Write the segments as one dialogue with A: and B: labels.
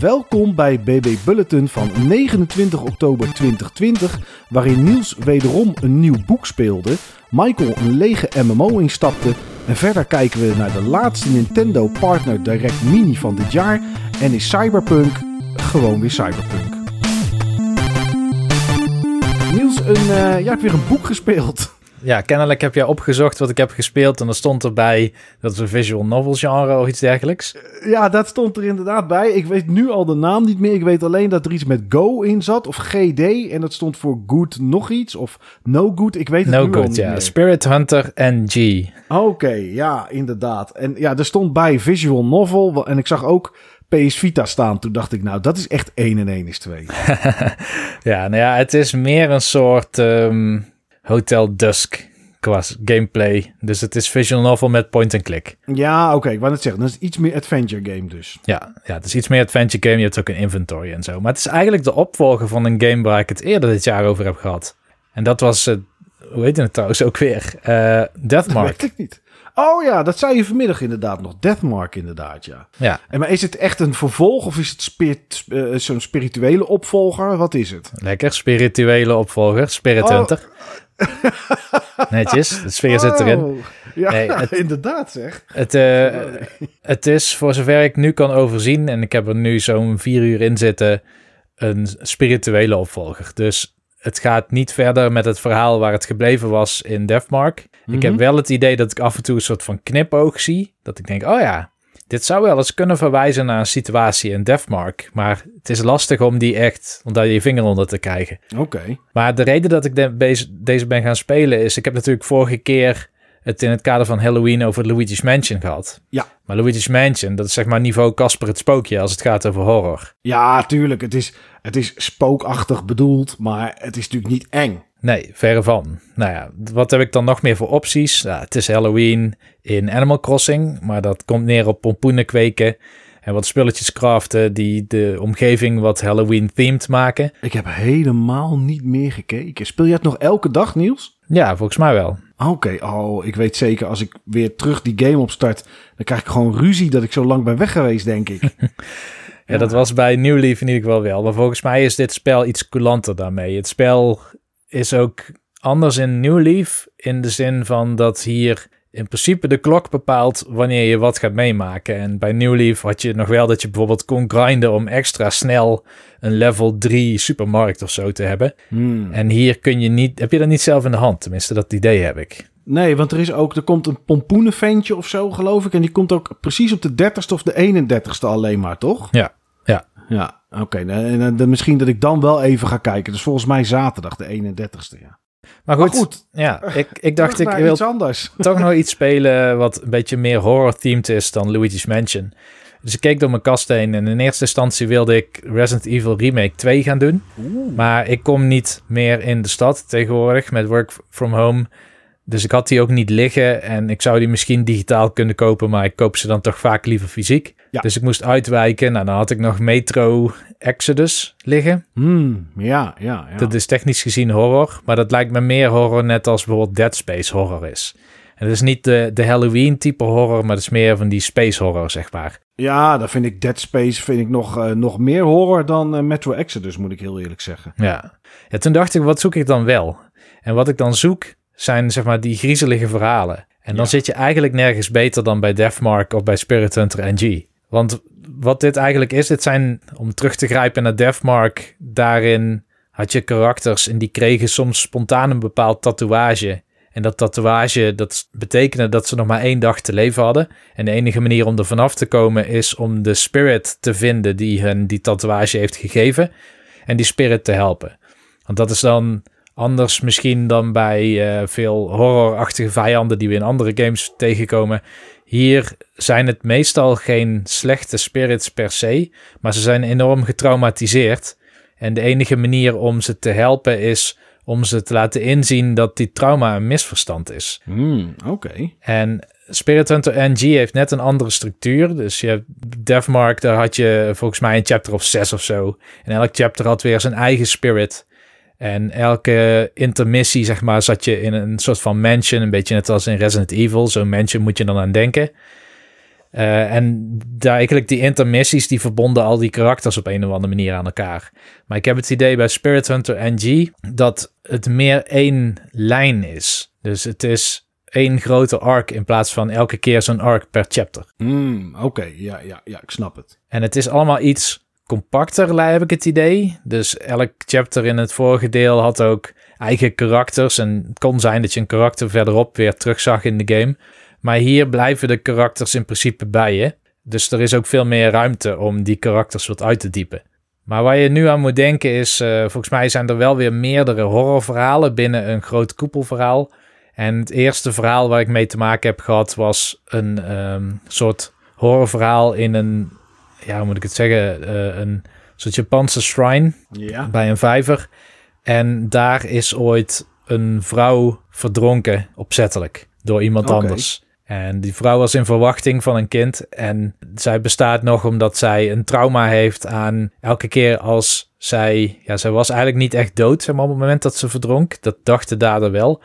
A: Welkom bij BB Bulletin van 29 oktober 2020, waarin Niels wederom een nieuw boek speelde, Michael een lege MMO instapte en verder kijken we naar de laatste Nintendo Partner Direct Mini van dit jaar en is Cyberpunk gewoon weer Cyberpunk. Niels, een, uh, jij hebt weer een boek gespeeld.
B: Ja, kennelijk heb jij opgezocht wat ik heb gespeeld en er stond erbij dat het een visual novel genre of iets dergelijks.
A: Ja, dat stond er inderdaad bij. Ik weet nu al de naam niet meer. Ik weet alleen dat er iets met Go in zat of GD en dat stond voor Good nog iets of No Good. Ik weet het
B: no
A: nu
B: good,
A: al niet
B: ja.
A: meer.
B: Spirit Hunter NG.
A: Oké, ja, inderdaad. En ja, er stond bij visual novel en ik zag ook PS Vita staan. Toen dacht ik, nou, dat is echt 1 en 1 is 2.
B: ja, nou ja, het is meer een soort ehm, Hotel Dusk qua gameplay. Dus het is visual novel met point-and-click.
A: Ja, oké, ik wou net zeggen, dat is iets meer adventure game dus.
B: Ja, ja, het is iets meer adventure game. Je hebt ook een inventory en zo. Maar het is eigenlijk de opvolger van een game waar ik het eerder dit jaar over heb gehad. En dat was, eh, hoe heet het trouwens ook weer?
A: Dat
B: Deathmark.
A: weet ik niet. Oh ja, dat zei je vanmiddag inderdaad nog. Deathmark inderdaad, ja.
B: Ja,
A: En maar is het echt een vervolg of is het spirit- eh, zo'n spirituele opvolger? Wat is het?
B: lekker. Spirituele opvolger. Spirit
A: Oh.
B: Hunter. Netjes, de sfeer zit erin.
A: Oh, Ja,
B: Nee, het-
A: inderdaad zeg.
B: Het, eh, het is voor zover ik nu kan overzien, en ik heb er nu zo'n vier uur in zitten, een spirituele opvolger. Dus het gaat niet verder met het verhaal waar het gebleven was in Deathmark. Ik heb
A: Mhm.
B: wel het idee dat ik af en toe een soort van knipoog zie. Dat ik denk, oh ja, dit zou wel eens kunnen verwijzen naar een situatie in Deathmark. Maar het is lastig om die echt, om daar je vinger onder te krijgen.
A: Oké.
B: Maar de reden dat ik de- deze, deze ben gaan spelen is... Ik heb natuurlijk vorige keer het in het kader van Halloween over Luigi's Mansion gehad.
A: Ja.
B: Maar Luigi's Mansion, dat is zeg maar niveau Casper het Spookje als het gaat over horror.
A: Ja, tuurlijk. Het is, het is spookachtig bedoeld, maar het is natuurlijk niet eng.
B: Nee, verre van. Nou ja, wat heb ik dan nog meer voor opties? Het is Halloween in Animal Crossing, maar dat komt neer op pompoenen kweken... En wat spulletjes craften die de omgeving wat Halloween-themed maken.
A: Ik heb helemaal niet meer gekeken. Speel je het nog elke dag, Niels?
B: Ja, volgens mij wel.
A: Oké, oh, ik weet zeker als ik weer terug die game opstart, dan krijg ik gewoon ruzie dat ik zo lang ben weg geweest, denk ik.
B: Ja, dat was bij New Leaf in ieder geval wel. Maar volgens mij is dit spel iets coulanter daarmee. Het spel is ook anders in New Leaf. In de zin van dat hier in principe de klok bepaalt wanneer je wat gaat meemaken. En bij New Leaf had je nog wel dat je bijvoorbeeld kon grinden om extra snel een level 3 supermarkt of zo te hebben.
A: Hmm.
B: En hier kun je niet, heb je dat niet zelf in de hand. Tenminste, dat idee heb ik.
A: Nee, want er is ook, er komt een pompoenenventje of zo, geloof ik. En die komt ook precies op de 30ste of de 31ste alleen maar, toch?
B: Ja, ja.
A: Ja, oké. dan misschien dat ik dan wel even ga kijken. Dus volgens mij zaterdag, de 31ste, ja.
B: Maar goed,
A: Maar goed,
B: ja, ik, ik dacht ik wil
A: anders.
B: toch nog iets spelen wat een beetje meer horror-themed is dan Luigi's Mansion. Dus ik keek door mijn kast heen en in eerste instantie wilde ik Resident Evil Remake 2 gaan doen. Maar ik kom niet meer in de stad tegenwoordig met work from home. Dus ik had die ook niet liggen en ik zou die misschien digitaal kunnen kopen, maar ik koop ze dan toch vaak liever fysiek.
A: Ja.
B: Dus ik moest uitwijken. Nou, dan had ik nog Metro Exodus liggen.
A: Hmm, ja, ja, ja.
B: Dat is technisch gezien horror, maar dat lijkt me meer horror net als bijvoorbeeld Dead Space horror is. En dat is niet de, de Halloween type horror, maar dat is meer van die space horror, zeg maar.
A: Ja, dan vind ik Dead Space vind ik nog, eh, nog meer horror dan eh, Metro Exodus, moet ik heel eerlijk zeggen.
B: Ja. ja, toen dacht ik, wat zoek ik dan wel? En wat ik dan zoek, zijn zeg maar die griezelige verhalen. En dan
A: Ja.
B: zit je eigenlijk nergens beter dan bij Deathmark of bij Spirit Hunter NG. Want wat dit eigenlijk is, dit zijn, om terug te grijpen naar Deathmark, daarin had je karakters en die kregen soms spontaan een bepaald tatoeage. En dat tatoeage, dat betekende dat ze nog maar één dag te leven hadden. En de enige manier om er vanaf te komen is om de spirit te vinden die hun die tatoeage heeft gegeven. En die spirit te helpen. Want dat is dan anders misschien dan bij eh, veel horrorachtige vijanden die we in andere games tegenkomen. Hier zijn het meestal geen slechte spirits per se, maar ze zijn enorm getraumatiseerd. En de enige manier om ze te helpen is om ze te laten inzien dat die trauma een misverstand is.
A: Hmm, oké.
B: En Spirit Hunter NG heeft net een andere structuur. Dus je hebt Deathmark, daar had je volgens mij een chapter of zes of zo. En elk chapter had weer zijn eigen spirit. En elke intermissie, zeg maar, zat je in een soort van mansion. Een beetje net als in Resident Evil. Zo'n mansion moet je dan aan denken. Uh, en daar eigenlijk die intermissies, die verbonden al die karakters op een of andere manier aan elkaar. Maar ik heb het idee bij Spirit Hunter NG dat het meer één lijn is. Dus het is één grote arc in plaats van elke keer zo'n arc per chapter.
A: Mm, Oké, ja, ja, ja, ik snap het.
B: En het is allemaal iets compacter, heb ik het idee. Dus elk chapter in het vorige deel had ook eigen karakters. En het kon zijn dat je een karakter verderop weer terugzag in de game. Maar hier blijven de karakters in principe bij je. Dus er is ook veel meer ruimte om die karakters wat uit te diepen. Maar waar je nu aan moet denken is, uh, volgens mij zijn er wel weer meerdere horrorverhalen binnen een groot koepelverhaal. En het eerste verhaal waar ik mee te maken heb gehad was een um, soort horrorverhaal in een, ja, hoe moet ik het zeggen, uh, een soort Japanse shrine
A: ja.
B: bij een vijver. En daar is ooit een vrouw verdronken, opzettelijk, door iemand anders. En die vrouw was in verwachting van een kind. En zij bestaat nog omdat zij een trauma heeft aan elke keer als zij. Ja, zij was eigenlijk niet echt dood zeg maar, op het moment dat ze verdronk. Dat dacht de dader wel.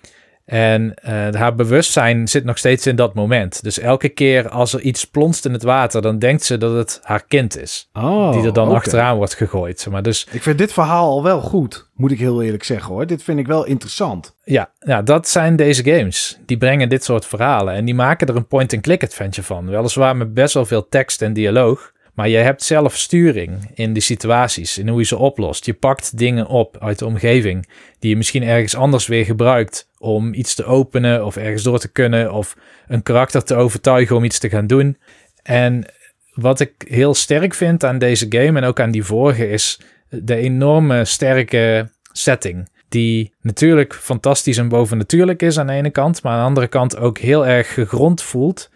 B: En uh, haar bewustzijn zit nog steeds in dat moment. Dus elke keer als er iets plonst in het water, dan denkt ze dat het haar kind is.
A: Oh,
B: die er dan achteraan wordt gegooid. Zeg maar. Dus
A: Ik vind dit verhaal al wel goed, moet ik heel eerlijk zeggen hoor. Dit vind ik wel interessant.
B: Ja, ja, dat zijn deze games. Die brengen dit soort verhalen en die maken er een point-and-click adventure van. Weliswaar met best wel veel tekst en dialoog. Maar je hebt zelf sturing in die situaties, in hoe je ze oplost. Je pakt dingen op uit de omgeving die je misschien ergens anders weer gebruikt om iets te openen of ergens door te kunnen of een karakter te overtuigen om iets te gaan doen. En wat ik heel sterk vind aan deze game en ook aan die vorige is de enorme sterke setting die natuurlijk fantastisch en bovennatuurlijk is aan de ene kant, maar aan de andere kant ook heel erg gegrond voelt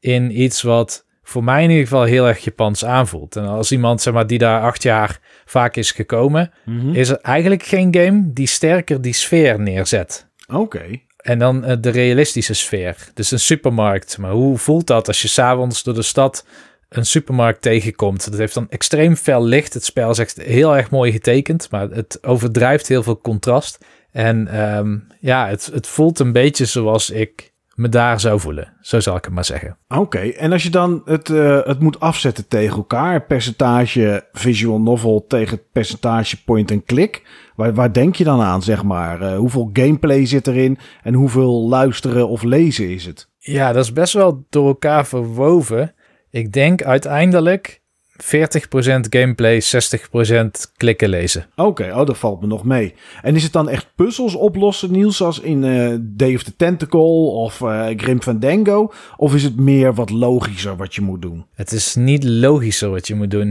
B: in iets wat voor mij in ieder geval heel erg Japans aanvoelt. En als iemand zeg maar, die daar acht jaar vaak is gekomen,
A: Mhm.
B: is er eigenlijk geen game die sterker die sfeer neerzet.
A: Oké.
B: En dan eh, de realistische sfeer. Dus een supermarkt. Maar hoe voelt dat als je s'avonds door de stad een supermarkt tegenkomt? Dat heeft dan extreem fel licht. Het spel is echt heel erg mooi getekend, maar het overdrijft heel veel contrast. En ehm, ja, het, het voelt een beetje zoals ik me daar zou voelen. Zo zal ik het maar zeggen.
A: Oké, en als je dan het, eh, het moet afzetten tegen elkaar, percentage visual novel tegen het percentage point-and-click, waar, waar denk je dan aan, zeg maar? Eh, hoeveel gameplay zit erin en hoeveel luisteren of lezen is het?
B: Ja, dat is best wel door elkaar verwoven. Ik denk uiteindelijk 40% gameplay, 60% klikken lezen.
A: Oké, oh, dat valt me nog mee. En is het dan echt puzzels oplossen, Niels, zoals in eh Day of the Tentacle of eh Grim Fandango? Of is het meer wat logischer wat je moet doen?
B: Het is niet logischer wat je moet doen.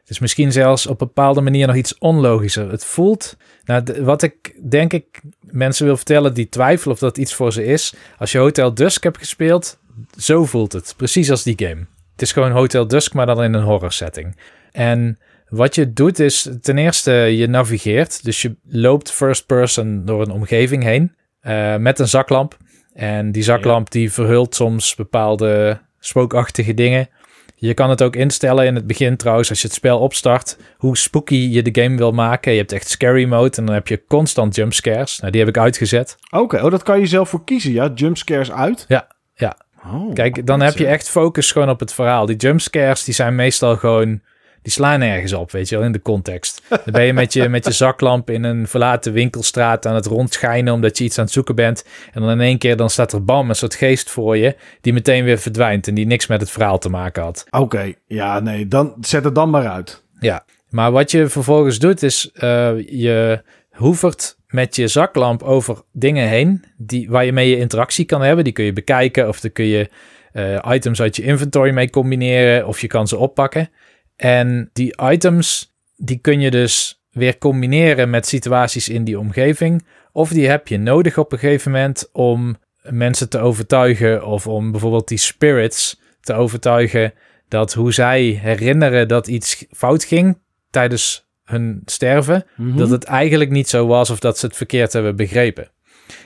B: Het is misschien zelfs op een bepaalde manier nog iets onlogischer. Het voelt, nou, wat ik denk ik mensen wil vertellen die twijfelen of dat iets voor ze is. Als je Hotel Dusk hebt gespeeld, zo voelt het. Precies als die game. Het is gewoon Hotel Dusk, maar dan in een horror setting. En wat je doet is ten eerste je navigeert. Dus je loopt first person door een omgeving heen eh, met een zaklamp. En die zaklamp die verhult soms bepaalde spookachtige dingen. Je kan het ook instellen in het begin trouwens, als je het spel opstart, hoe spooky je de game wil maken. Je hebt echt scary mode en dan heb je constant jumpscares. Nou, die heb ik uitgezet.
A: Oké, oh, dat kan je zelf voor kiezen, ja? Jumpscares uit?
B: Ja, ja.
A: Oh,
B: Kijk, dan heb je echt focus gewoon op het verhaal. Die jumpscares, die zijn meestal gewoon... Die slaan nergens op, weet je wel, in de context. Dan ben je met je, met je zaklamp in een verlaten winkelstraat aan het rondschijnen... omdat je iets aan het zoeken bent. En dan in één keer dan staat er bam, een soort geest voor je... die meteen weer verdwijnt en die niks met het verhaal te maken had.
A: Oké, ja, nee, dan zet het dan maar uit.
B: Ja, maar wat je vervolgens doet is... eh, je hoevert met je zaklamp over dingen heen... Die, waar je interactie kan hebben. Die kun je bekijken of dan kun je eh, items uit je inventory mee combineren... of je kan ze oppakken. En die items, die kun je dus weer combineren met situaties in die omgeving. Of die heb je nodig op een gegeven moment om mensen te overtuigen. Of om bijvoorbeeld die spirits te overtuigen dat hoe zij herinneren dat iets fout ging tijdens hun sterven,
A: Mhm.
B: dat het eigenlijk niet zo was of dat ze het verkeerd hebben begrepen.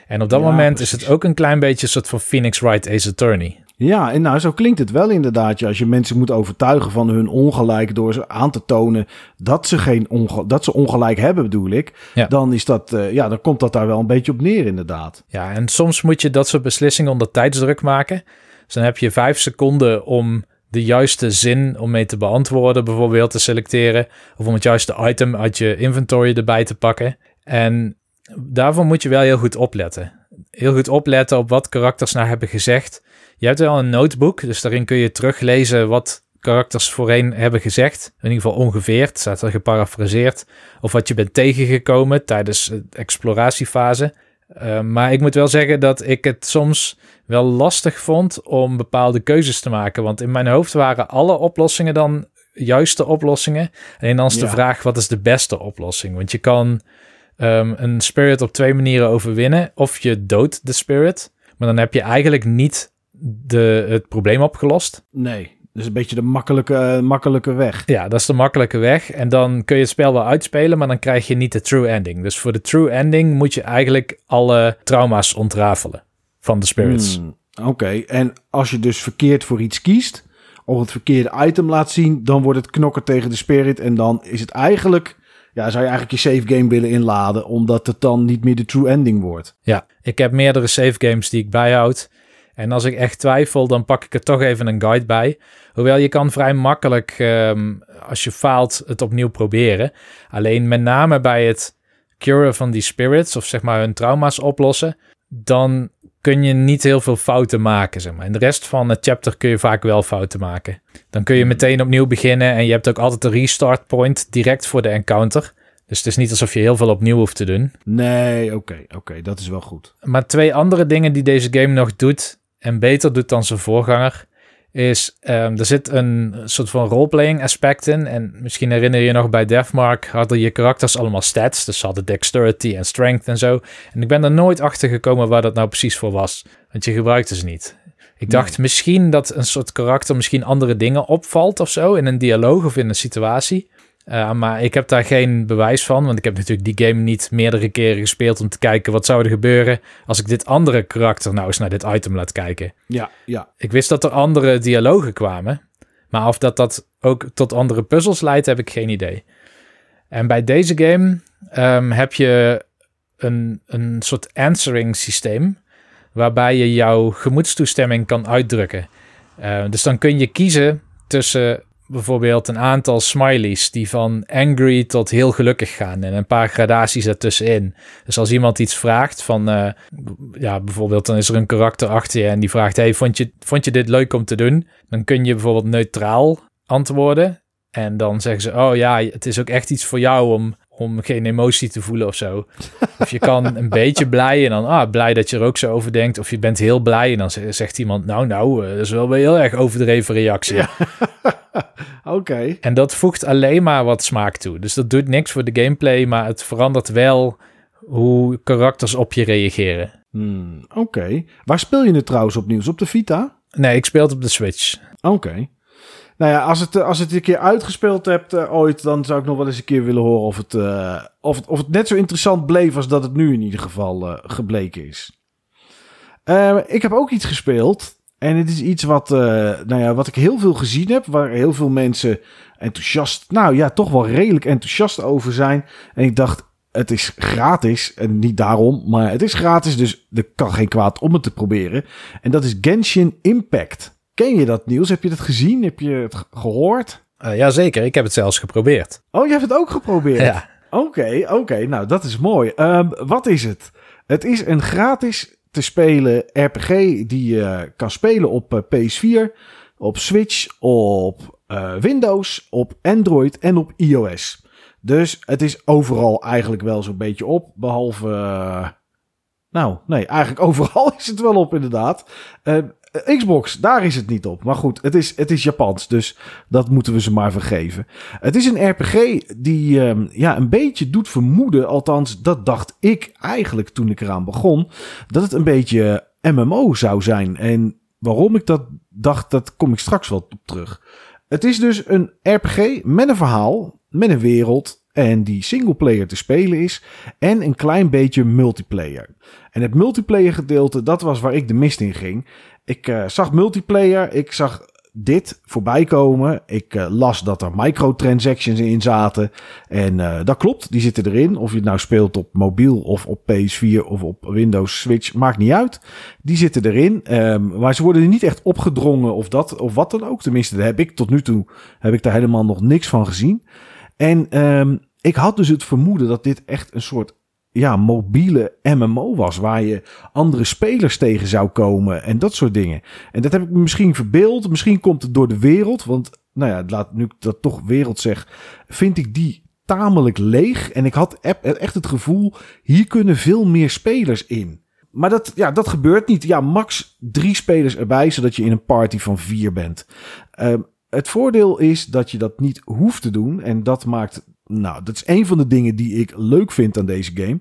B: En op dat
A: Ja,
B: moment is het ook een klein beetje een soort van Phoenix Wright Ace Attorney.
A: Ja, en nou, zo klinkt het wel inderdaad. Ja, als je mensen moet overtuigen van hun ongelijk door ze aan te tonen dat ze, geen onge dat ze ongelijk hebben, bedoel ik.
B: Ja.
A: Dan, is dat, eh, ja, dan komt dat daar wel een beetje op neer, inderdaad.
B: Ja, en soms moet je dat soort beslissingen onder tijdsdruk maken. Dus dan heb je vijf seconden om de juiste zin om mee te beantwoorden, bijvoorbeeld te selecteren. Of om het juiste item uit je inventory erbij te pakken. En daarvoor moet je wel heel goed opletten. Heel goed opletten op wat karakters nou hebben gezegd. Je hebt wel een notebook, dus daarin kun je teruglezen wat karakters voorheen hebben gezegd. In ieder geval ongeveer, het staat er geparafraseerd. Of wat je bent tegengekomen tijdens de exploratiefase. Uh, maar ik moet wel zeggen dat ik het soms wel lastig vond om bepaalde keuzes te maken. Want in mijn hoofd waren alle oplossingen dan juiste oplossingen. En dan is de vraag, wat is de beste oplossing? Want je kan um, een spirit op twee manieren overwinnen. Of je doodt de spirit. Maar dan heb je eigenlijk niet de, het probleem opgelost.
A: Nee, dus een beetje de makkelijke, makkelijke weg.
B: Ja, dat is de makkelijke weg. En dan kun je het spel wel uitspelen, maar dan krijg je niet de true ending. Dus voor de true ending moet je eigenlijk alle trauma's ontrafelen van de spirits.
A: Hmm, Oké, en als je dus verkeerd voor iets kiest, of het verkeerde item laat zien, dan wordt het knokken tegen de spirit. En dan is het eigenlijk, ja, zou je eigenlijk je save game willen inladen, omdat het dan niet meer de true ending wordt.
B: Ja, ik heb meerdere save games die ik bijhoud. En als ik echt twijfel, dan pak ik er toch even een guide bij. Hoewel je kan vrij makkelijk, ehm, als je faalt, het opnieuw proberen. Alleen met name bij het curen van die spirits, of zeg maar hun trauma's oplossen, dan kun je niet heel veel fouten maken. Zeg maar. In de rest van het chapter kun je vaak wel fouten maken. Dan kun je meteen opnieuw beginnen en je hebt ook altijd een restart point direct voor de encounter. Dus het is niet alsof je heel veel opnieuw hoeft te doen.
A: Nee, oké, oké, dat is wel goed.
B: Maar twee andere dingen die deze game nog doet, en beter doet dan zijn voorganger, is um, er zit een soort van roleplaying aspect in. En misschien herinner je je nog bij Deathmark hadden je karakters allemaal stats. Dus ze hadden dexterity en strength en zo. En ik ben er nooit achter gekomen waar dat nou precies voor was. Want je gebruikte ze niet. Ik dacht misschien dat een soort karakter misschien andere dingen opvalt of zo in een dialoog of in een situatie. Uh, maar ik heb daar geen bewijs van, want ik heb natuurlijk die game niet meerdere keren gespeeld om te kijken wat zou er gebeuren als ik dit andere karakter nou eens naar dit item laat kijken.
A: Ja, ja.
B: Ik wist dat er andere dialogen kwamen, maar of dat dat ook tot andere puzzels leidt, heb ik geen idee. En bij deze game um, heb je een, een soort answering systeem, waarbij je jouw gemoedstoestemming kan uitdrukken. Uh, dus dan kun je kiezen tussen bijvoorbeeld een aantal smileys die van angry tot heel gelukkig gaan en een paar gradaties ertussenin. Dus als iemand iets vraagt van, uh, ja, bijvoorbeeld dan is er een karakter achter je en die vraagt, hey, vond je, vond je dit leuk om te doen? Dan kun je bijvoorbeeld neutraal antwoorden en dan zeggen ze, oh ja, het is ook echt iets voor jou om om geen emotie te voelen of zo. Of je kan een beetje blij en dan, ah, blij dat je er ook zo over denkt. Of je bent heel blij en dan zegt iemand, nou, nou, eh, dat is wel een heel erg overdreven reactie. Ja.
A: Oké.
B: En dat voegt alleen maar wat smaak toe. Dus dat doet niks voor de gameplay, maar het verandert wel hoe karakters op je reageren.
A: Hmm, Oké. Waar speel je het trouwens opnieuw? Op de Vita?
B: Nee, ik speel het op de Switch.
A: Oké. Nou ja, als het, als het een keer uitgespeeld hebt uh, ooit, dan zou ik nog wel eens een keer willen horen of het, uh, of, of het net zo interessant bleef als dat het nu in ieder geval gebleken is. ik heb ook iets gespeeld. En het is iets wat, nou ja, wat ik heel veel gezien heb, waar heel veel mensen enthousiast, nou ja, toch wel redelijk enthousiast over zijn. En ik dacht, het is gratis. En niet daarom, maar het is gratis, dus er kan geen kwaad om het te proberen. En dat is Genshin Impact. Ken je dat nieuws? Heb je dat gezien? Heb je het gehoord?
B: Uh, Jazeker, ik heb het zelfs geprobeerd.
A: Oh, je hebt het ook geprobeerd?
B: Ja.
A: Oké, oké. Nou, dat is mooi. Um, wat is het? Het is een gratis te spelen RPG die je kan spelen op uh, PS4, op Switch, op uh, Windows, op Android en op iOS. Dus het is overal eigenlijk wel zo'n beetje op, behalve... nou, nee, eigenlijk overal is het wel op inderdaad. Uh, eh, Xbox, daar is het niet op. Maar goed, het is, het is Japans, dus dat moeten we ze maar vergeven. Het is een RPG die um, ja, een beetje doet vermoeden, althans dat dacht ik eigenlijk toen ik eraan begon, dat het een beetje MMO zou zijn. En waarom ik dat dacht, dat kom ik straks wel op terug. Het is dus een RPG met een verhaal, met een wereld en die singleplayer te spelen is en een klein beetje multiplayer. En het multiplayer gedeelte, dat was waar ik de mist in ging. Ik uh, zag multiplayer, ik zag dit voorbij komen. Ik uh, las dat er microtransactions in zaten. En uh, dat klopt, die zitten erin. Of je het nou speelt op mobiel of op PS4 of op Windows Switch, maakt niet uit. Die zitten erin. Um, maar ze worden er niet echt opgedrongen of dat of wat dan ook. Tenminste, daar heb ik tot nu toe heb ik daar helemaal nog niks van gezien. En um, ik had dus het vermoeden dat dit echt een soort ja, mobiele MMO was. Waar je andere spelers tegen zou komen en dat soort dingen. En dat heb ik misschien verbeeld. Misschien komt het door de wereld. Want nou ja, laat nu ik dat toch wereld zeg. Vind ik die tamelijk leeg. En ik had echt het gevoel, hier kunnen veel meer spelers in. Maar dat, ja, dat gebeurt niet. Ja, max drie spelers erbij, zodat je in een party van vier bent. Uh, het voordeel is dat je dat niet hoeft te doen. En dat maakt nou, dat is een van de dingen die ik leuk vind aan deze game.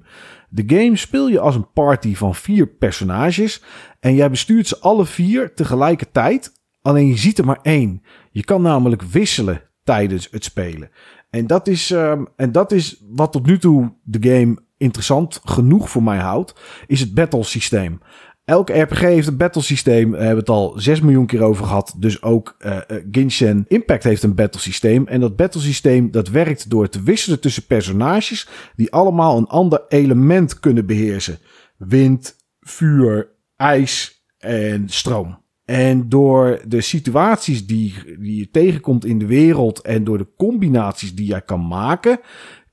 A: De game speel je als een party van vier personages. En jij bestuurt ze alle vier tegelijkertijd. Alleen je ziet er maar één. Je kan namelijk wisselen tijdens het spelen. En dat is, um, en dat is wat tot nu toe de game interessant genoeg voor mij houdt. Is het battle systeem. Elke RPG heeft een battle systeem. Daar hebben we het al 6 miljoen keer over gehad. Dus ook uh, Genshin Impact heeft een battle systeem. En dat battle systeem dat werkt door te wisselen tussen personages die allemaal een ander element kunnen beheersen. Wind, vuur, ijs en stroom. En door de situaties die, die je tegenkomt in de wereld en door de combinaties die jij kan maken,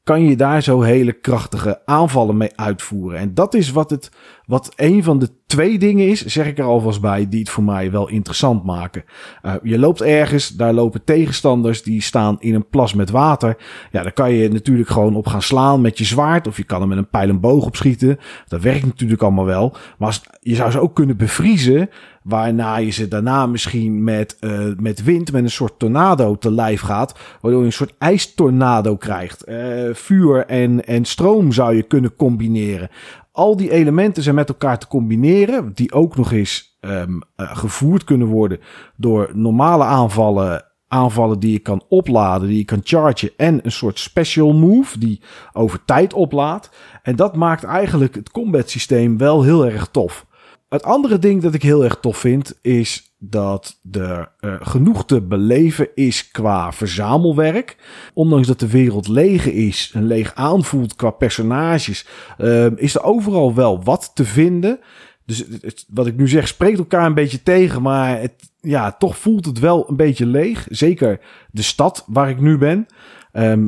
A: kan je daar zo hele krachtige aanvallen mee uitvoeren. En dat is wat het, wat een van de twee dingen is, zeg ik er alvast bij, die het voor mij wel interessant maken. Uh, je loopt ergens, daar lopen tegenstanders die staan in een plas met water. Ja, daar kan je natuurlijk gewoon op gaan slaan met je zwaard, of je kan er met een pijl en boog op schieten. Dat werkt natuurlijk allemaal wel. Maar je zou ze ook kunnen bevriezen, waarna je ze daarna misschien met, uh, met wind, met een soort tornado te lijf gaat, waardoor je een soort ijstornado krijgt. Uh, vuur en, en stroom zou je kunnen combineren al die elementen zijn met elkaar te combineren, die ook nog eens um, gevoerd kunnen worden door normale aanvallen, aanvallen die je kan opladen, die je kan chargen en een soort special move die over tijd oplaadt. En dat maakt eigenlijk het combat systeem wel heel erg tof. Het andere ding dat ik heel erg tof vind is dat er uh, genoeg te beleven is qua verzamelwerk. Ondanks dat de wereld leeg is en leeg aanvoelt qua personages, uh, is er overal wel wat te vinden. Dus wat ik nu zeg spreekt elkaar een beetje tegen, maar het, ja, toch voelt het wel een beetje leeg. Zeker de stad waar ik nu ben.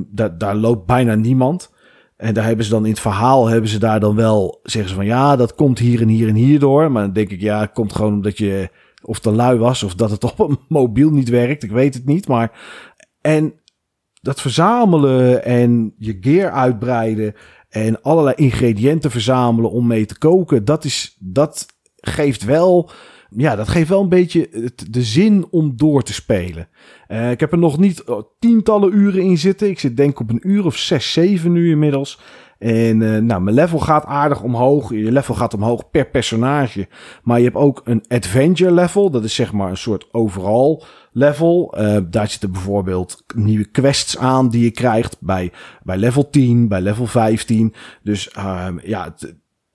A: Daar, daar loopt bijna niemand. En daar hebben ze dan in het verhaal, hebben ze daar dan wel, zeggen ze van ja, dat komt hier en hier en hier door. Maar dan denk ik, ja, het komt gewoon omdat je of te lui was of dat het op een mobiel niet werkt. Ik weet het niet. Maar en dat verzamelen en je gear uitbreiden en allerlei ingrediënten verzamelen om mee te koken, dat is dat geeft wel ja, dat geeft wel een beetje de zin om door te spelen. Uh, ik heb er nog niet tientallen uren in zitten. Ik zit denk ik op een uur of zes, zeven nu inmiddels. En uh, nou, mijn level gaat aardig omhoog. Je level gaat omhoog per personage. Maar je hebt ook een adventure level. Dat is zeg maar een soort overal level. Uh, daar zitten bijvoorbeeld nieuwe quests aan die je krijgt bij, bij level 10, bij level 15. Dus uh, ja,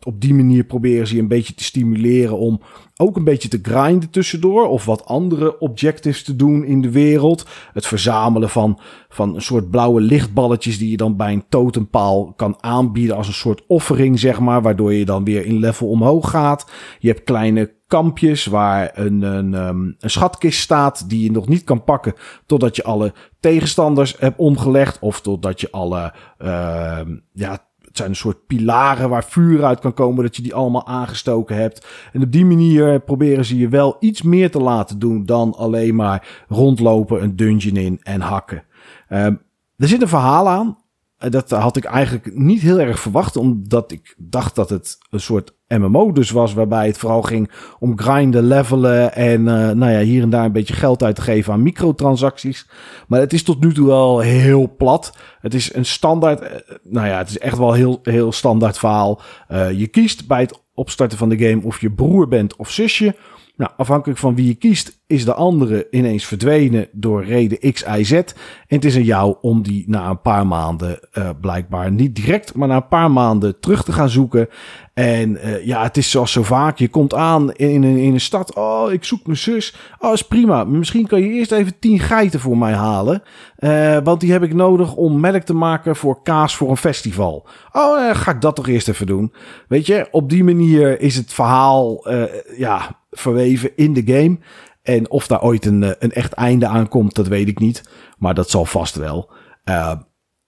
A: op die manier proberen ze je een beetje te stimuleren om ook een beetje te grinden tussendoor. Of wat andere objectives te doen in de wereld. Het verzamelen van, van een soort blauwe lichtballetjes die je dan bij een totempaal kan aanbieden als een soort offering, zeg maar. Waardoor je dan weer in level omhoog gaat. Je hebt kleine kampjes waar een, een, um, een schatkist staat die je nog niet kan pakken totdat je alle tegenstanders hebt omgelegd. Of totdat je alle uh, ja, het zijn een soort pilaren waar vuur uit kan komen, dat je die allemaal aangestoken hebt. En op die manier proberen ze je wel iets meer te laten doen dan alleen maar rondlopen, een dungeon in en hakken. Um, er zit een verhaal aan. Dat had ik eigenlijk niet heel erg verwacht, omdat ik dacht dat het een soort MMO dus was, waarbij het vooral ging om grinden, levelen en uh, nou ja, hier en daar een beetje geld uit te geven aan microtransacties. Maar het is tot nu toe wel heel plat. Het is een standaard, uh, nou ja, het is echt wel heel, heel standaard verhaal. Uh, je kiest bij het opstarten van de game of je broer bent of zusje. Nou, afhankelijk van wie je kiest, is de andere ineens verdwenen door reden X, Y, Z. En het is aan jou om die na een paar maanden, uh, blijkbaar niet direct, maar na een paar maanden terug te gaan zoeken. En uh, ja, het is zoals zo vaak. Je komt aan in, in, in een stad. Oh, ik zoek mijn zus. Oh, is prima. Misschien kan je eerst even tien geiten voor mij halen. Uh, want die heb ik nodig om melk te maken voor kaas voor een festival. Oh, ga ik dat toch eerst even doen. Weet je, op die manier is het verhaal ja, verweven in de game. En of daar ooit een, een echt einde aan komt, dat weet ik niet. Maar dat zal vast wel.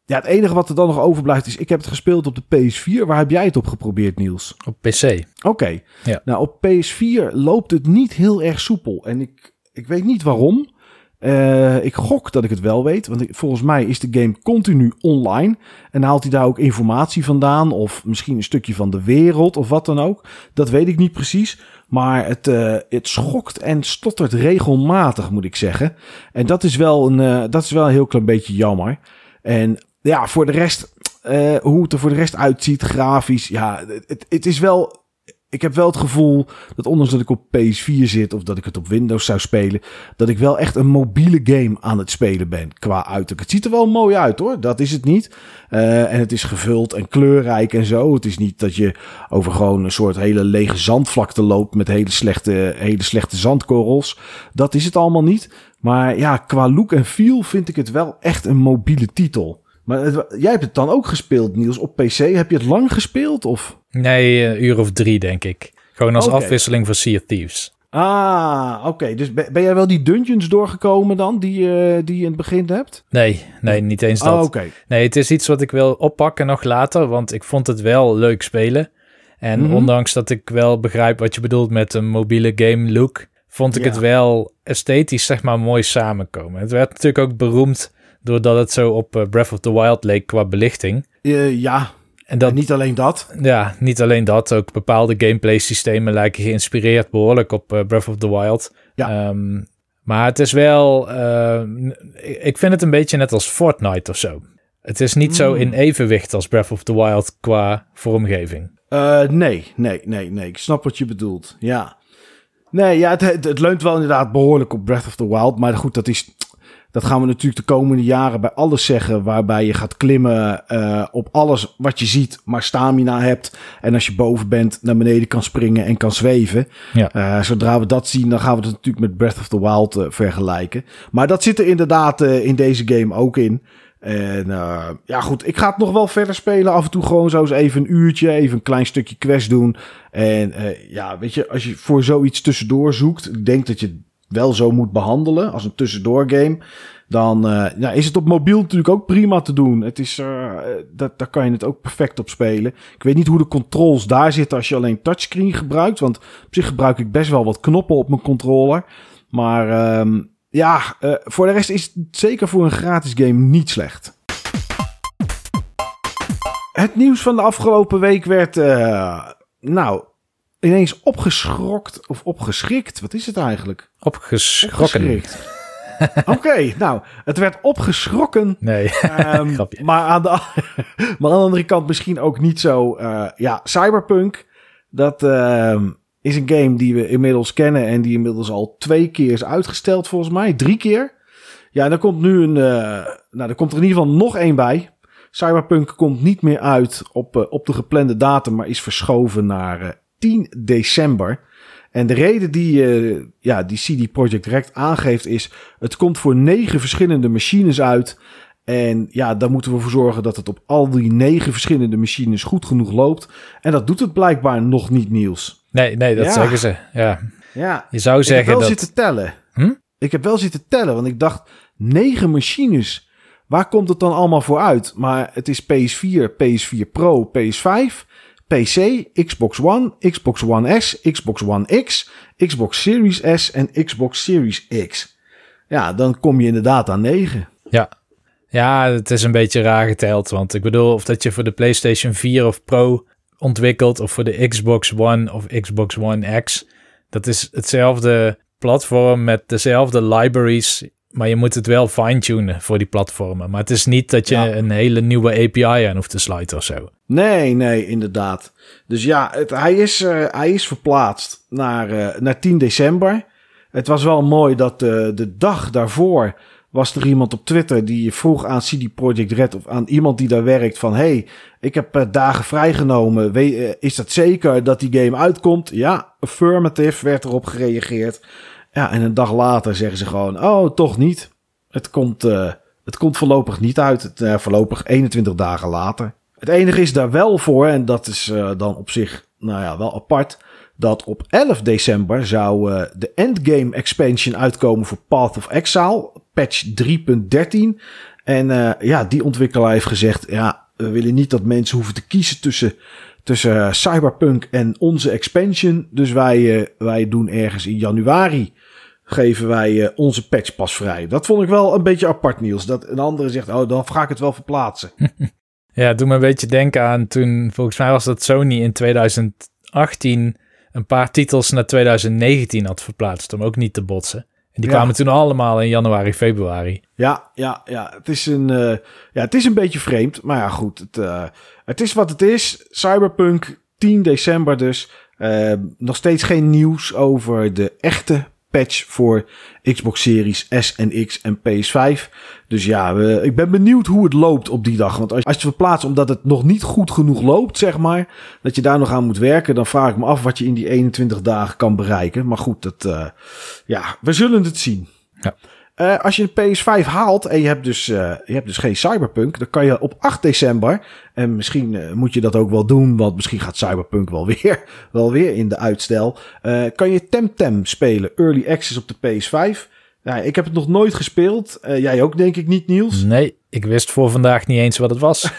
A: Ja, het enige wat er dan nog overblijft is, ik heb het gespeeld op de PS4. Waar heb jij het op geprobeerd, Niels?
B: Op PC.
A: Oké. Ja. Nou, op PS4 loopt het niet heel erg soepel. En ik, ik weet niet waarom. Uh, ik gok dat ik het wel weet, want volgens mij is de game continu online. En haalt hij daar ook informatie vandaan, of misschien een stukje van de wereld, of wat dan ook. Dat weet ik niet precies. Maar het, uh, het schokt en stottert regelmatig, moet ik zeggen. En dat is wel een, uh, dat is wel een heel klein beetje jammer. En ja, voor de rest, uh, hoe het er voor de rest uitziet, grafisch. Ja, het, het is wel. Ik heb wel het gevoel dat ondanks dat ik op PS4 zit of dat ik het op Windows zou spelen, dat ik wel echt een mobiele game aan het spelen ben qua uiterlijk. Het ziet er wel mooi uit hoor, dat is het niet. Uh, en het is gevuld en kleurrijk en zo. Het is niet dat je over gewoon een soort hele lege zandvlakte loopt met hele slechte, hele slechte zandkorrels. Dat is het allemaal niet. Maar ja, qua look en feel vind ik het wel echt een mobiele titel. Maar jij hebt het dan ook gespeeld, Niels, op PC. Heb je het lang gespeeld? Of?
B: Nee, een uur of drie, denk ik. Gewoon als afwisseling van Sea of Thieves.
A: Ah, oké. Dus ben, jij wel die dungeons doorgekomen dan, die, uh, die je in het begin hebt?
B: Nee, nee, niet eens dat.
A: Oh, oké.
B: Nee, het is iets wat ik wil oppakken nog later, want ik vond het wel leuk spelen. En mm -hmm. ondanks dat ik wel begrijp wat je bedoelt met een mobiele game look, vond ik het wel esthetisch, zeg maar, mooi samenkomen. Het werd natuurlijk ook beroemd doordat het zo op eh, Breath of the Wild leek qua belichting.
A: Uh, ja, en, dat, niet alleen dat.
B: Ja, niet alleen dat. Ook bepaalde gameplay systemen lijken geïnspireerd behoorlijk op uh, Breath of the Wild. Ja. Um, maar het is wel... Uh, ik vind het een beetje net als Fortnite of zo. Het is niet mm. zo in evenwicht als Breath of the Wild qua vormgeving.
A: Uh, nee, nee, nee, nee. Ik snap wat je bedoelt. Ja. Nee, ja, het, het, het, leunt wel inderdaad behoorlijk op Breath of the Wild. Maar goed, dat is. Dat gaan we natuurlijk de komende jaren bij alles zeggen. Waarbij je gaat klimmen uh, op alles wat je ziet, maar stamina hebt. En als je boven bent, naar beneden kan springen en kan zweven. Ja. Uh, zodra we dat zien, dan gaan we het natuurlijk met Breath of the Wild uh, vergelijken. Maar dat zit er inderdaad in deze game ook in. En uh, ja, goed, ik ga het nog wel verder spelen. Af en toe gewoon zo eens even een uurtje, even een klein stukje quest doen. En uh, ja, weet je, als je voor zoiets tussendoor zoekt, ik denk dat je wel zo moet behandelen als een tussendoor game. Dan ja, is het op mobiel natuurlijk ook prima te doen. Het is, dat, daar kan je het ook perfect op spelen. Ik weet niet hoe de controls daar zitten als je alleen touchscreen gebruikt. Want op zich gebruik ik best wel wat knoppen op mijn controller. Maar um, ja, uh, voor de rest is het zeker voor een gratis game niet slecht. Het nieuws van de afgelopen week werd, nou, ineens opgeschrokt of opgeschrikt. Wat is het eigenlijk?
B: Opgeschrokken.
A: Oké, okay, nou, het werd opgeschrokken.
B: Nee,
A: um, maar, aan de, maar aan de andere kant misschien ook niet zo. Uh, ja, Cyberpunk, dat... Uh, is een game die we inmiddels kennen en die inmiddels al twee keer is uitgesteld volgens mij. Drie keer. Ja, en er komt nu een, uh, nou, er komt er in ieder geval nog één bij. Cyberpunk komt niet meer uit op, uh, op de geplande datum, maar is verschoven naar 10 december. En de reden die, uh, ja, die CD Projekt Direct aangeeft is, het komt voor negen verschillende machines uit. En ja, daar moeten we voor zorgen dat het op al die negen verschillende machines goed genoeg loopt. En dat doet het blijkbaar nog niet, Niels.
B: Nee, nee, dat zeggen ze. Ja.
A: ja.
B: Je zou zeggen
A: ik heb wel
B: dat...
A: zitten tellen.
B: Hm?
A: Ik heb wel zitten tellen, want ik dacht, negen machines. Waar komt het dan allemaal voor uit? Maar het is PS4, PS4 Pro, PS5, PC, Xbox One, Xbox One S, Xbox One X, Xbox Series S en Xbox Series X. Ja, dan kom je inderdaad aan negen.
B: Ja, ja, het is een beetje raar geteld. Want ik bedoel, of dat je voor de PlayStation 4 of Pro ontwikkeld of voor de Xbox One of Xbox One X. Dat is hetzelfde platform met dezelfde libraries, maar je moet het wel fine-tunen voor die platformen. Maar het is niet dat je een hele nieuwe API aan hoeft te sluiten of zo.
A: Nee, nee, inderdaad. Dus ja, het, hij, is, uh, hij is verplaatst naar, uh, naar 10 december. Het was wel mooi dat de, de dag daarvoor was er iemand op Twitter die vroeg aan CD Projekt Red of aan iemand die daar werkt van hey, ik heb uh, dagen vrijgenomen. Uh, is dat zeker dat die game uitkomt? Ja, affirmative werd erop gereageerd. Ja, en een dag later zeggen ze gewoon, oh, toch niet. Het komt, uh, het komt voorlopig niet uit. Het, voorlopig 21 dagen later. Het enige is daar wel voor, en dat is dan op zich, nou ja, wel apart dat op 11 december zou de Endgame expansion uitkomen voor Path of Exile, patch 3.13. En ja, die ontwikkelaar heeft gezegd, ja, we willen niet dat mensen hoeven te kiezen tussen, tussen Cyberpunk en onze expansion. Dus wij, wij doen ergens in januari, geven wij onze patch pas vrij. Dat vond ik wel een beetje apart, Niels. Dat een andere zegt, oh, dan ga ik het wel verplaatsen.
B: ja, doe me een beetje denken aan toen, volgens mij was dat Sony in 2018 een paar titels naar 2019 had verplaatst om ook niet te botsen. En die kwamen toen allemaal in januari, februari.
A: Ja, ja, ja. Het is een, uh, ja, het is een beetje vreemd. Maar ja, goed. Het, uh, het is wat het is. Cyberpunk 10 december dus. Uh, nog steeds geen nieuws over de echte patch voor Xbox Series S en X en PS5. Dus ja, ik ben benieuwd hoe het loopt op die dag. Want als, als je verplaatst omdat het nog niet goed genoeg loopt, zeg maar, dat je daar nog aan moet werken, dan vraag ik me af wat je in die 21 dagen kan bereiken. Maar goed, dat, uh, ja, we zullen het zien. Ja. Uh, als je een PS5 haalt en je hebt, dus, uh, je hebt dus geen Cyberpunk, dan kan je op 8 december, en misschien uh, moet je dat ook wel doen, want misschien gaat Cyberpunk wel weer, wel weer in de uitstel, kan je Temtem spelen, Early Access op de PS5. Ja, ik heb het nog nooit gespeeld. jij ook denk ik niet, Niels?
B: Nee, ik wist voor vandaag niet eens wat het was.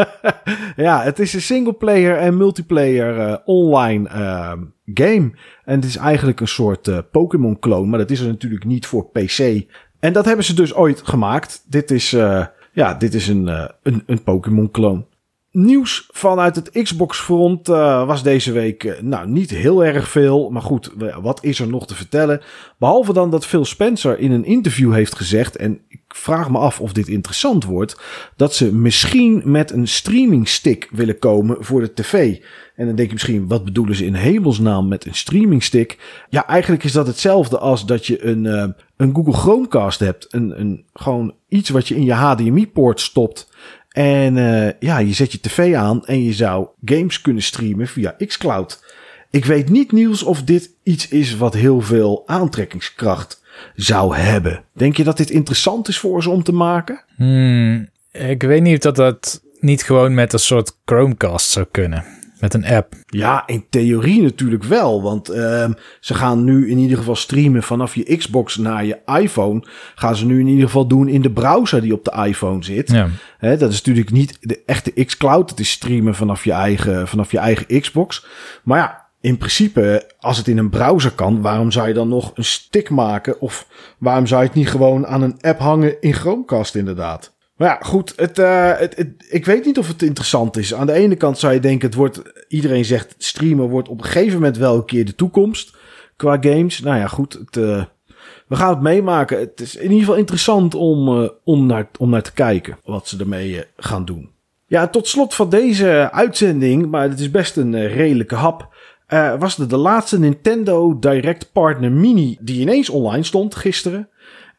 A: ja, het is een singleplayer en multiplayer online ehm, game. En het is eigenlijk een soort uh, Pokémon clone, maar dat is er natuurlijk niet voor PC. En dat hebben ze dus ooit gemaakt. Dit is, uh, ja, dit is een, uh, een, een Pokémon clone. Nieuws vanuit het Xbox front was deze week nou niet heel erg veel. Maar goed, wat is er nog te vertellen? Behalve dan dat Phil Spencer in een interview heeft gezegd, en ik vraag me af of dit interessant wordt, dat ze misschien met een streaming stick willen komen voor de tv. En dan denk je misschien, wat bedoelen ze in hemelsnaam met een streaming stick? Ja, eigenlijk is dat hetzelfde als dat je een, uh, een Google Chromecast hebt. Een, een, gewoon iets wat je in je HDMI-poort stopt. En uh, ja, je zet je tv aan en je zou games kunnen streamen via xCloud. Ik weet niet, Niels, of dit iets is wat heel veel aantrekkingskracht zou hebben. Denk je dat dit interessant is voor ze om te maken?
B: Hmm, ik weet niet of dat dat niet gewoon met een soort Chromecast zou kunnen. Met een app.
A: Ja, in theorie natuurlijk wel. Want uh, ze gaan nu in ieder geval streamen vanaf je Xbox naar je iPhone. Gaan ze nu in ieder geval doen in de browser die op de iPhone zit. Ja. dat is natuurlijk niet de echte xCloud. Het is streamen vanaf je, eigen, vanaf je eigen Xbox. Maar ja, in principe, als het in een browser kan, waarom zou je dan nog een stick maken? Of waarom zou je het niet gewoon aan een app hangen in Chromecast inderdaad? Maar ja, goed. Uh, het, het, ik weet niet of het interessant is. Aan de ene kant zou je denken, het wordt, iedereen zegt streamen wordt op een gegeven moment wel een keer de toekomst qua games. Nou ja, goed. Het, uh, we gaan het meemaken. Het is in ieder geval interessant om, uh, om, naar, om naar te kijken wat ze ermee gaan doen. Ja, tot slot van deze uitzending, maar het is best een redelijke hap. was er de laatste Nintendo Direct Partner Mini die ineens online stond gisteren.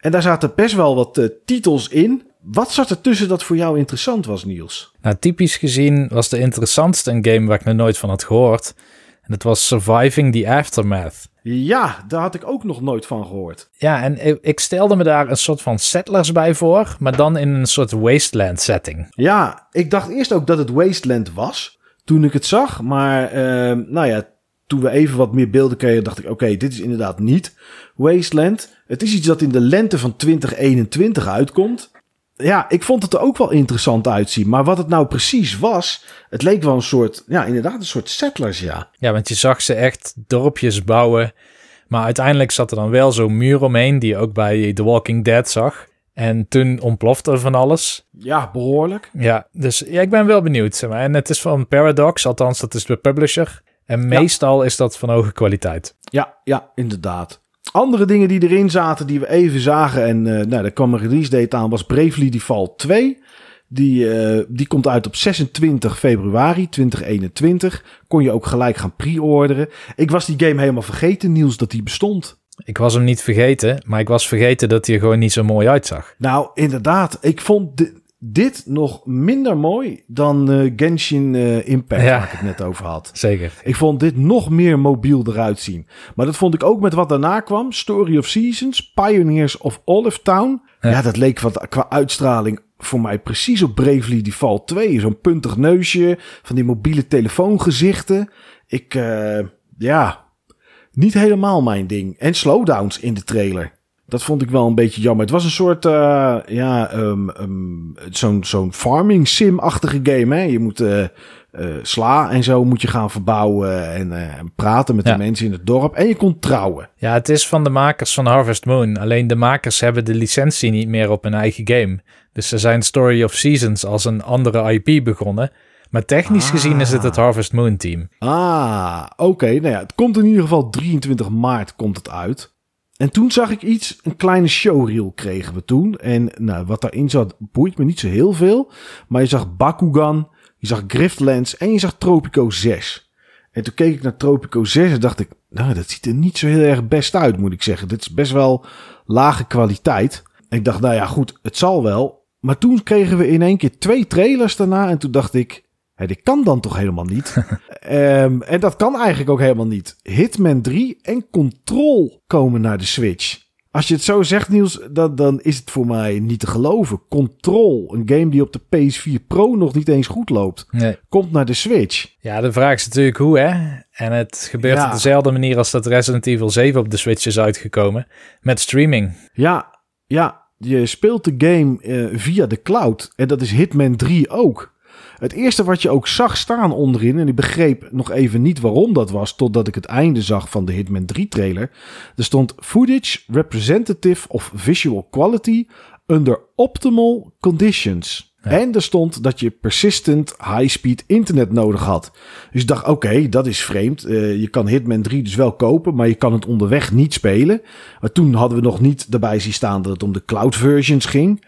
A: En daar zaten best wel wat titels in. Wat zat er tussen dat voor jou interessant was, Niels?
B: Nou, typisch gezien was de interessantste een game waar ik nog nooit van had gehoord. En dat was Surviving the Aftermath.
A: Ja, daar had ik ook nog nooit van gehoord.
B: Ja, en ik stelde me daar een soort van settlers bij voor, maar dan in een soort wasteland setting.
A: Ja, ik dacht eerst ook dat het wasteland was toen ik het zag. Maar uh, nou ja, toen we even wat meer beelden kregen, dacht ik: oké, dit is inderdaad niet Wasteland. Het is iets dat in de lente van 2021 uitkomt ja, ik vond het er ook wel interessant uitzien. Maar wat het nou precies was, het leek wel een soort, ja, inderdaad een soort settlers, ja.
B: Ja, want je zag ze echt dorpjes bouwen. Maar uiteindelijk zat er dan wel zo'n muur omheen, die je ook bij The Walking Dead zag. En toen ontplofte er van alles.
A: Ja, behoorlijk.
B: Ja, dus ja, ik ben wel benieuwd. Zeg maar. En het is van Paradox, althans dat is de publisher. En meestal is dat van hoge kwaliteit.
A: Ja, ja, inderdaad. Andere dingen die erin zaten, die we even zagen. En uh, nou, daar kwam een release date aan, was Bravely Default 2. Die, uh, die komt uit op 26 februari 2021. Kon je ook gelijk gaan pre-orderen. Ik was die game helemaal vergeten, Niels, dat die bestond.
B: Ik was hem niet vergeten, maar ik was vergeten dat hij er gewoon niet zo mooi uitzag.
A: Nou, inderdaad. Ik vond di- dit nog minder mooi dan eh, Genshin eh, Impact,
B: Ja.
A: waar ik het net over had.
B: Zeker.
A: Ik vond dit nog meer mobiel eruit zien. Maar dat vond ik ook met wat daarna kwam. Story of Seasons, Pioneers of Olive Town. Ja,
B: Ja.
A: dat leek wat, qua uitstraling voor mij precies op Bravely Default 2. Zo'n puntig neusje, van die mobiele telefoongezichten. Ik, eh, ja, niet helemaal mijn ding. En slowdowns in de trailer. Dat vond ik wel een beetje jammer. Het was een soort, eh, ja, ehm, ehm, zo'n zo'n farming sim-achtige game. Hè? Je moet eh, sla en zo moet je gaan verbouwen en en praten met
B: Ja.
A: de mensen in het dorp. En je kon trouwen.
B: Ja, het is van de makers van Harvest Moon. Alleen de makers hebben de licentie niet meer op hun eigen game. Dus ze zijn Story of Seasons als een andere IP begonnen. Maar technisch
A: Ah.
B: gezien is het het Harvest Moon team.
A: Ah, oké. Nou ja, het komt in ieder geval 23 maart komt het uit. En toen zag ik iets, een kleine showreel kregen we toen. En nou, wat daarin zat, boeit me niet zo heel veel. Maar je zag Bakugan, je zag Griftlands en je zag Tropico 6. En toen keek ik naar Tropico 6 en dacht ik, nou, dat ziet er niet zo heel erg best uit, moet ik zeggen. Dit is best wel lage kwaliteit. Ik dacht, nou ja, goed, het zal wel. Maar toen kregen we in één keer twee trailers daarna. En toen dacht ik, hé, dit kan dan toch helemaal niet? Ehm, en dat kan eigenlijk ook helemaal niet. Hitman 3 en Control komen naar de Switch. Als je het zo zegt, Niels, dan, dan is het voor mij niet te geloven. Control, een game die op de PS4 Pro nog niet eens goed loopt,
B: Nee.
A: komt naar de Switch.
B: Ja, de vraag is natuurlijk hoe, hè? En het gebeurt
A: Ja.
B: op dezelfde manier als dat Resident Evil 7 op de Switch is uitgekomen. Met streaming.
A: Ja, ja, je speelt de game eh, via de cloud. En dat is Hitman 3 ook. Het eerste wat je ook zag staan onderin, en ik begreep nog even niet waarom dat was, totdat ik het einde zag van de Hitman 3 trailer. Er stond footage representative of visual quality under optimal conditions.
B: Ja.
A: En er stond dat je persistent high-speed internet nodig had. Dus ik dacht, oké, dat is vreemd. Eh, je kan Hitman 3 dus wel kopen, maar je kan het onderweg niet spelen. Maar toen hadden we nog niet daarbij zien staan dat het om de cloud versions ging.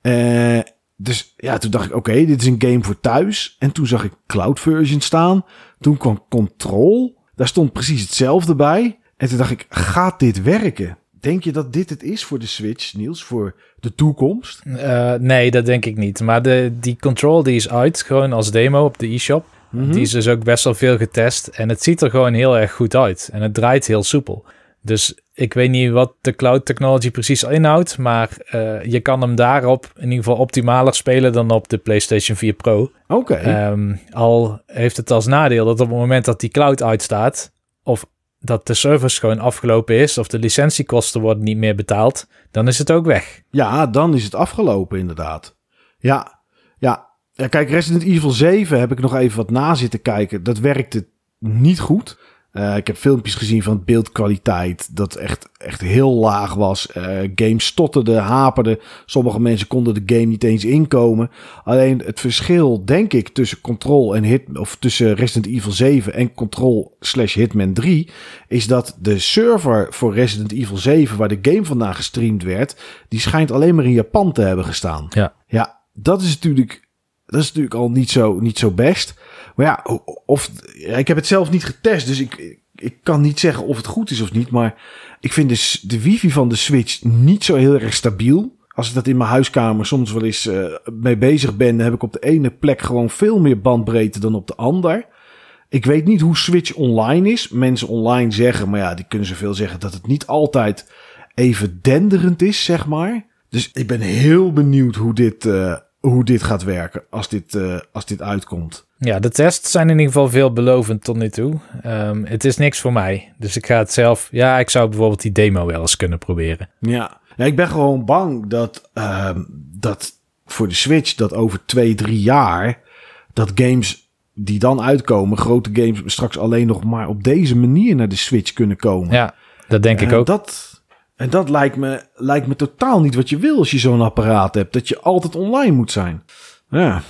A: Eh, dus ja, toen dacht ik, oké, dit is een game voor thuis. En toen zag ik cloud version staan. Toen kwam Control. Daar stond precies hetzelfde bij. En toen dacht ik, gaat dit werken? Denk je dat dit het is voor de Switch, Niels, voor de toekomst?
B: Eh, nee, dat denk ik niet. Maar de, die Control die is uit, gewoon als demo op de e-shop.
A: Mhm.
B: Die is dus ook best wel veel getest. En het ziet er gewoon heel erg goed uit. En het draait heel soepel. Dus ik weet niet wat de cloud technology precies inhoudt. Maar eh, je kan hem daarop in ieder geval optimaler spelen dan op de PlayStation 4 Pro.
A: Oké.
B: Ehm, al heeft het als nadeel dat op het moment dat die cloud uitstaat. Of dat de service gewoon afgelopen is. Of de licentiekosten worden niet meer betaald. Dan is het ook weg.
A: Ja, dan is het afgelopen inderdaad. Ja, ja. ja. Kijk, Resident Evil 7 heb ik nog even wat na zitten kijken. Dat werkte niet goed. Eh, ik heb filmpjes gezien van beeldkwaliteit dat echt, echt heel laag was. Eh games stotterden, haperden. Sommige mensen konden de game niet eens inkomen. Alleen het verschil, denk ik, tussen Control en Hit... of tussen Resident Evil 7 en Control slash Hitman 3... is dat de server voor Resident Evil 7... waar de game vandaan gestreamd werd... die schijnt alleen maar in Japan te hebben gestaan.
B: Ja.
A: Ja, dat is natuurlijk, dat is natuurlijk al niet zo, niet zo best. Maar ja, of, ik heb het zelf niet getest, dus ik, ik kan niet zeggen of het goed is of niet. Maar ik vind de, de wifi van de Switch niet zo heel erg stabiel. Als ik dat in mijn huiskamer soms wel eens eh, mee bezig ben, dan heb ik op de ene plek gewoon veel meer bandbreedte dan op de ander. Ik weet niet hoe Switch online is. Mensen online zeggen, maar ja, die kunnen zoveel zeggen dat het niet altijd even denderend is, zeg maar. Dus ik ben heel benieuwd hoe dit, eh, hoe dit gaat werken als dit, eh, als dit uitkomt.
B: Ja, de tests zijn in ieder geval veelbelovend tot nu toe. Ehm, het is niks voor mij. Dus ik ga het zelf... Ja, ik zou bijvoorbeeld die demo wel eens kunnen proberen.
A: Ja, ja ik ben gewoon bang dat, ehm, dat voor de Switch dat over twee, drie jaar dat games die dan uitkomen, grote games, straks alleen nog maar op deze manier naar de Switch kunnen komen.
B: Ja, dat denk ik
A: En
B: ook.
A: Dat, en dat lijkt me, lijkt me totaal niet wat je wil als je zo'n apparaat hebt. Dat je altijd online moet zijn. Ja.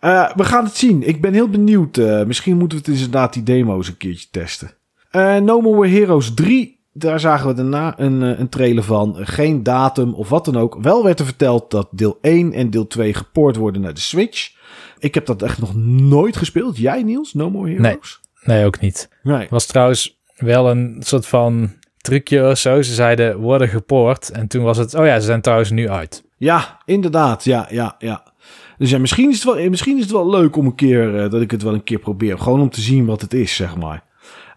A: Eh, we gaan het zien. Ik ben heel benieuwd. Eh, misschien moeten we het inderdaad die demo's een keertje testen. Eh, no More Heroes 3. Daar zagen we daarna een, een trailer van. Geen datum of wat dan ook. Wel werd er verteld dat deel 1 en deel 2 gepoord worden naar de Switch. Ik heb dat echt nog nooit gespeeld. Jij Niels? No More Heroes?
B: Nee, ook niet.
A: Nee.
B: was trouwens wel een soort van trucje of zo. Ze zeiden worden gepoord. En toen was het, oh ja, ze zijn trouwens nu uit.
A: Ja, inderdaad. Ja, ja, ja. Dus ja, misschien is het wel, misschien is het wel leuk om een keer, eh, dat ik het wel een keer probeer. Gewoon om te zien wat het is, zeg maar.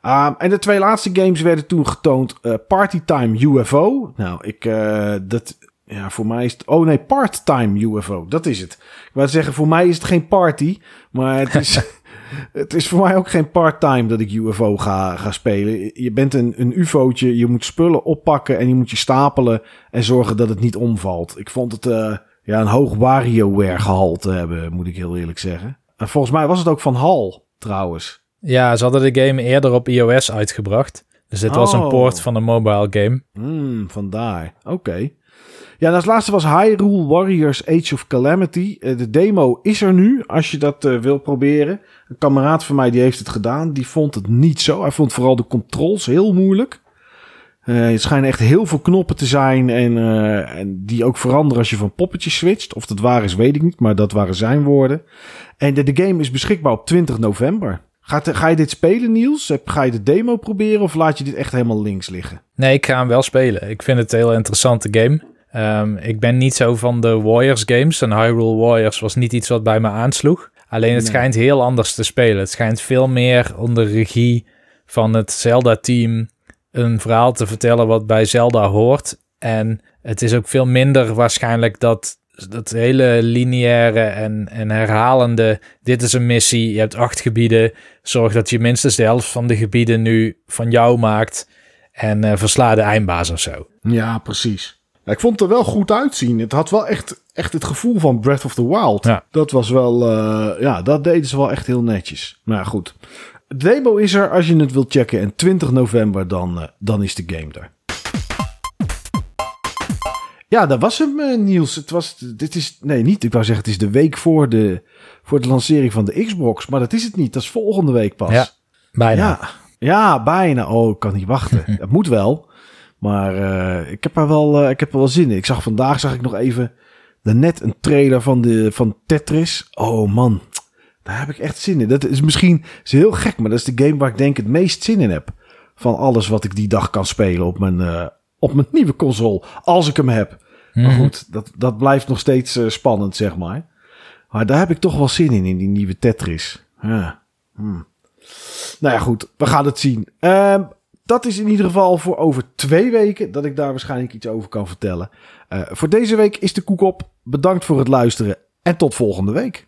A: Um, en de twee laatste games werden toen getoond. Uh, Partytime UFO. Nou, ik, uh, dat, ja, voor mij is het, oh nee, Part-Time UFO. Dat is het. Ik wou zeggen, voor mij is het geen party, maar het is, het is voor mij ook geen part-time dat ik UFO ga, ga spelen. Je bent een, een UFO'tje, je moet spullen oppakken en je moet je stapelen en zorgen dat het niet omvalt. Ik vond het uh, ja, een hoog WarioWare gehalte hebben, moet ik heel eerlijk zeggen. En volgens mij was het ook van HAL, trouwens.
B: Ja, ze hadden de game eerder op iOS uitgebracht. Dus dit was een
A: Oh.
B: poort van een mobile game.
A: Hmm, vandaar. Oké. Ja, en als laatste was Hyrule Warriors Age of Calamity. Eh, de demo is er nu, als je dat eh, wil proberen. Een kameraad van mij die heeft het gedaan. Die vond het niet zo. Hij vond vooral de controls heel moeilijk. Eh het schijnen echt heel veel knoppen te zijn. En, en die ook veranderen als je van poppetjes switcht. Of dat waar is, weet ik niet. Maar dat waren zijn woorden. En de, de game is beschikbaar op 20 november. Gaat, ga je dit spelen, Niels? Ga je de demo proberen? Of laat je dit echt helemaal links liggen?
B: Nee, ik ga hem wel spelen. Ik vind het een heel interessante game. Ehm, ik ben niet zo van de Warriors games. En Hyrule Warriors was niet iets wat bij me aansloeg. Alleen het
A: Nee.
B: schijnt heel anders te spelen. Het schijnt veel meer onder regie van het Zelda-team een verhaal te vertellen wat bij Zelda hoort. En het is ook veel minder waarschijnlijk dat dat hele lineaire en, en herhalende. Dit is een missie, je hebt acht gebieden. Zorg dat je minstens de helft van de gebieden nu van jou maakt. En eh, versla de eindbaas of zo.
A: Ja, precies. Ja, ik vond het er wel goed uitzien. Het had wel echt, echt het gevoel van Breath of the Wild.
B: Ja.
A: Dat was wel, eh, ja, dat deden ze wel echt heel netjes. Maar ja, goed. De demo is er als je het wilt checken. En 20 november, dan, eh, dan is de game er. Ja, dat was hem, eh, Niels. Het was, dit is, nee, niet. Ik wou zeggen, het is de week voor de, voor de lancering van de Xbox. Maar dat is het niet. Dat is volgende week pas.
B: Ja, Bijna.
A: Ja, ja bijna. Oh, ik kan niet wachten. Het moet wel. Maar eh, ik heb er wel, eh, ik heb er wel zin in. Ik zag vandaag zag ik nog even net een trailer van, de, van Tetris. Oh man, daar heb ik echt zin in. Dat is misschien is heel gek, maar dat is de game waar ik denk het meest zin in heb. Van alles wat ik die dag kan spelen op mijn, eh, op mijn nieuwe console. Als ik hem heb. Maar
B: Mhm.
A: goed, dat, dat blijft nog steeds spannend, zeg maar. Maar daar heb ik toch wel zin in, in die nieuwe Tetris. Ja. Hmm. Nou ja, goed. We gaan het zien. Ehm, dat is in ieder geval voor over twee weken dat ik daar waarschijnlijk iets over kan vertellen. Eh, voor deze week is de koek op. Bedankt voor het luisteren en tot volgende week.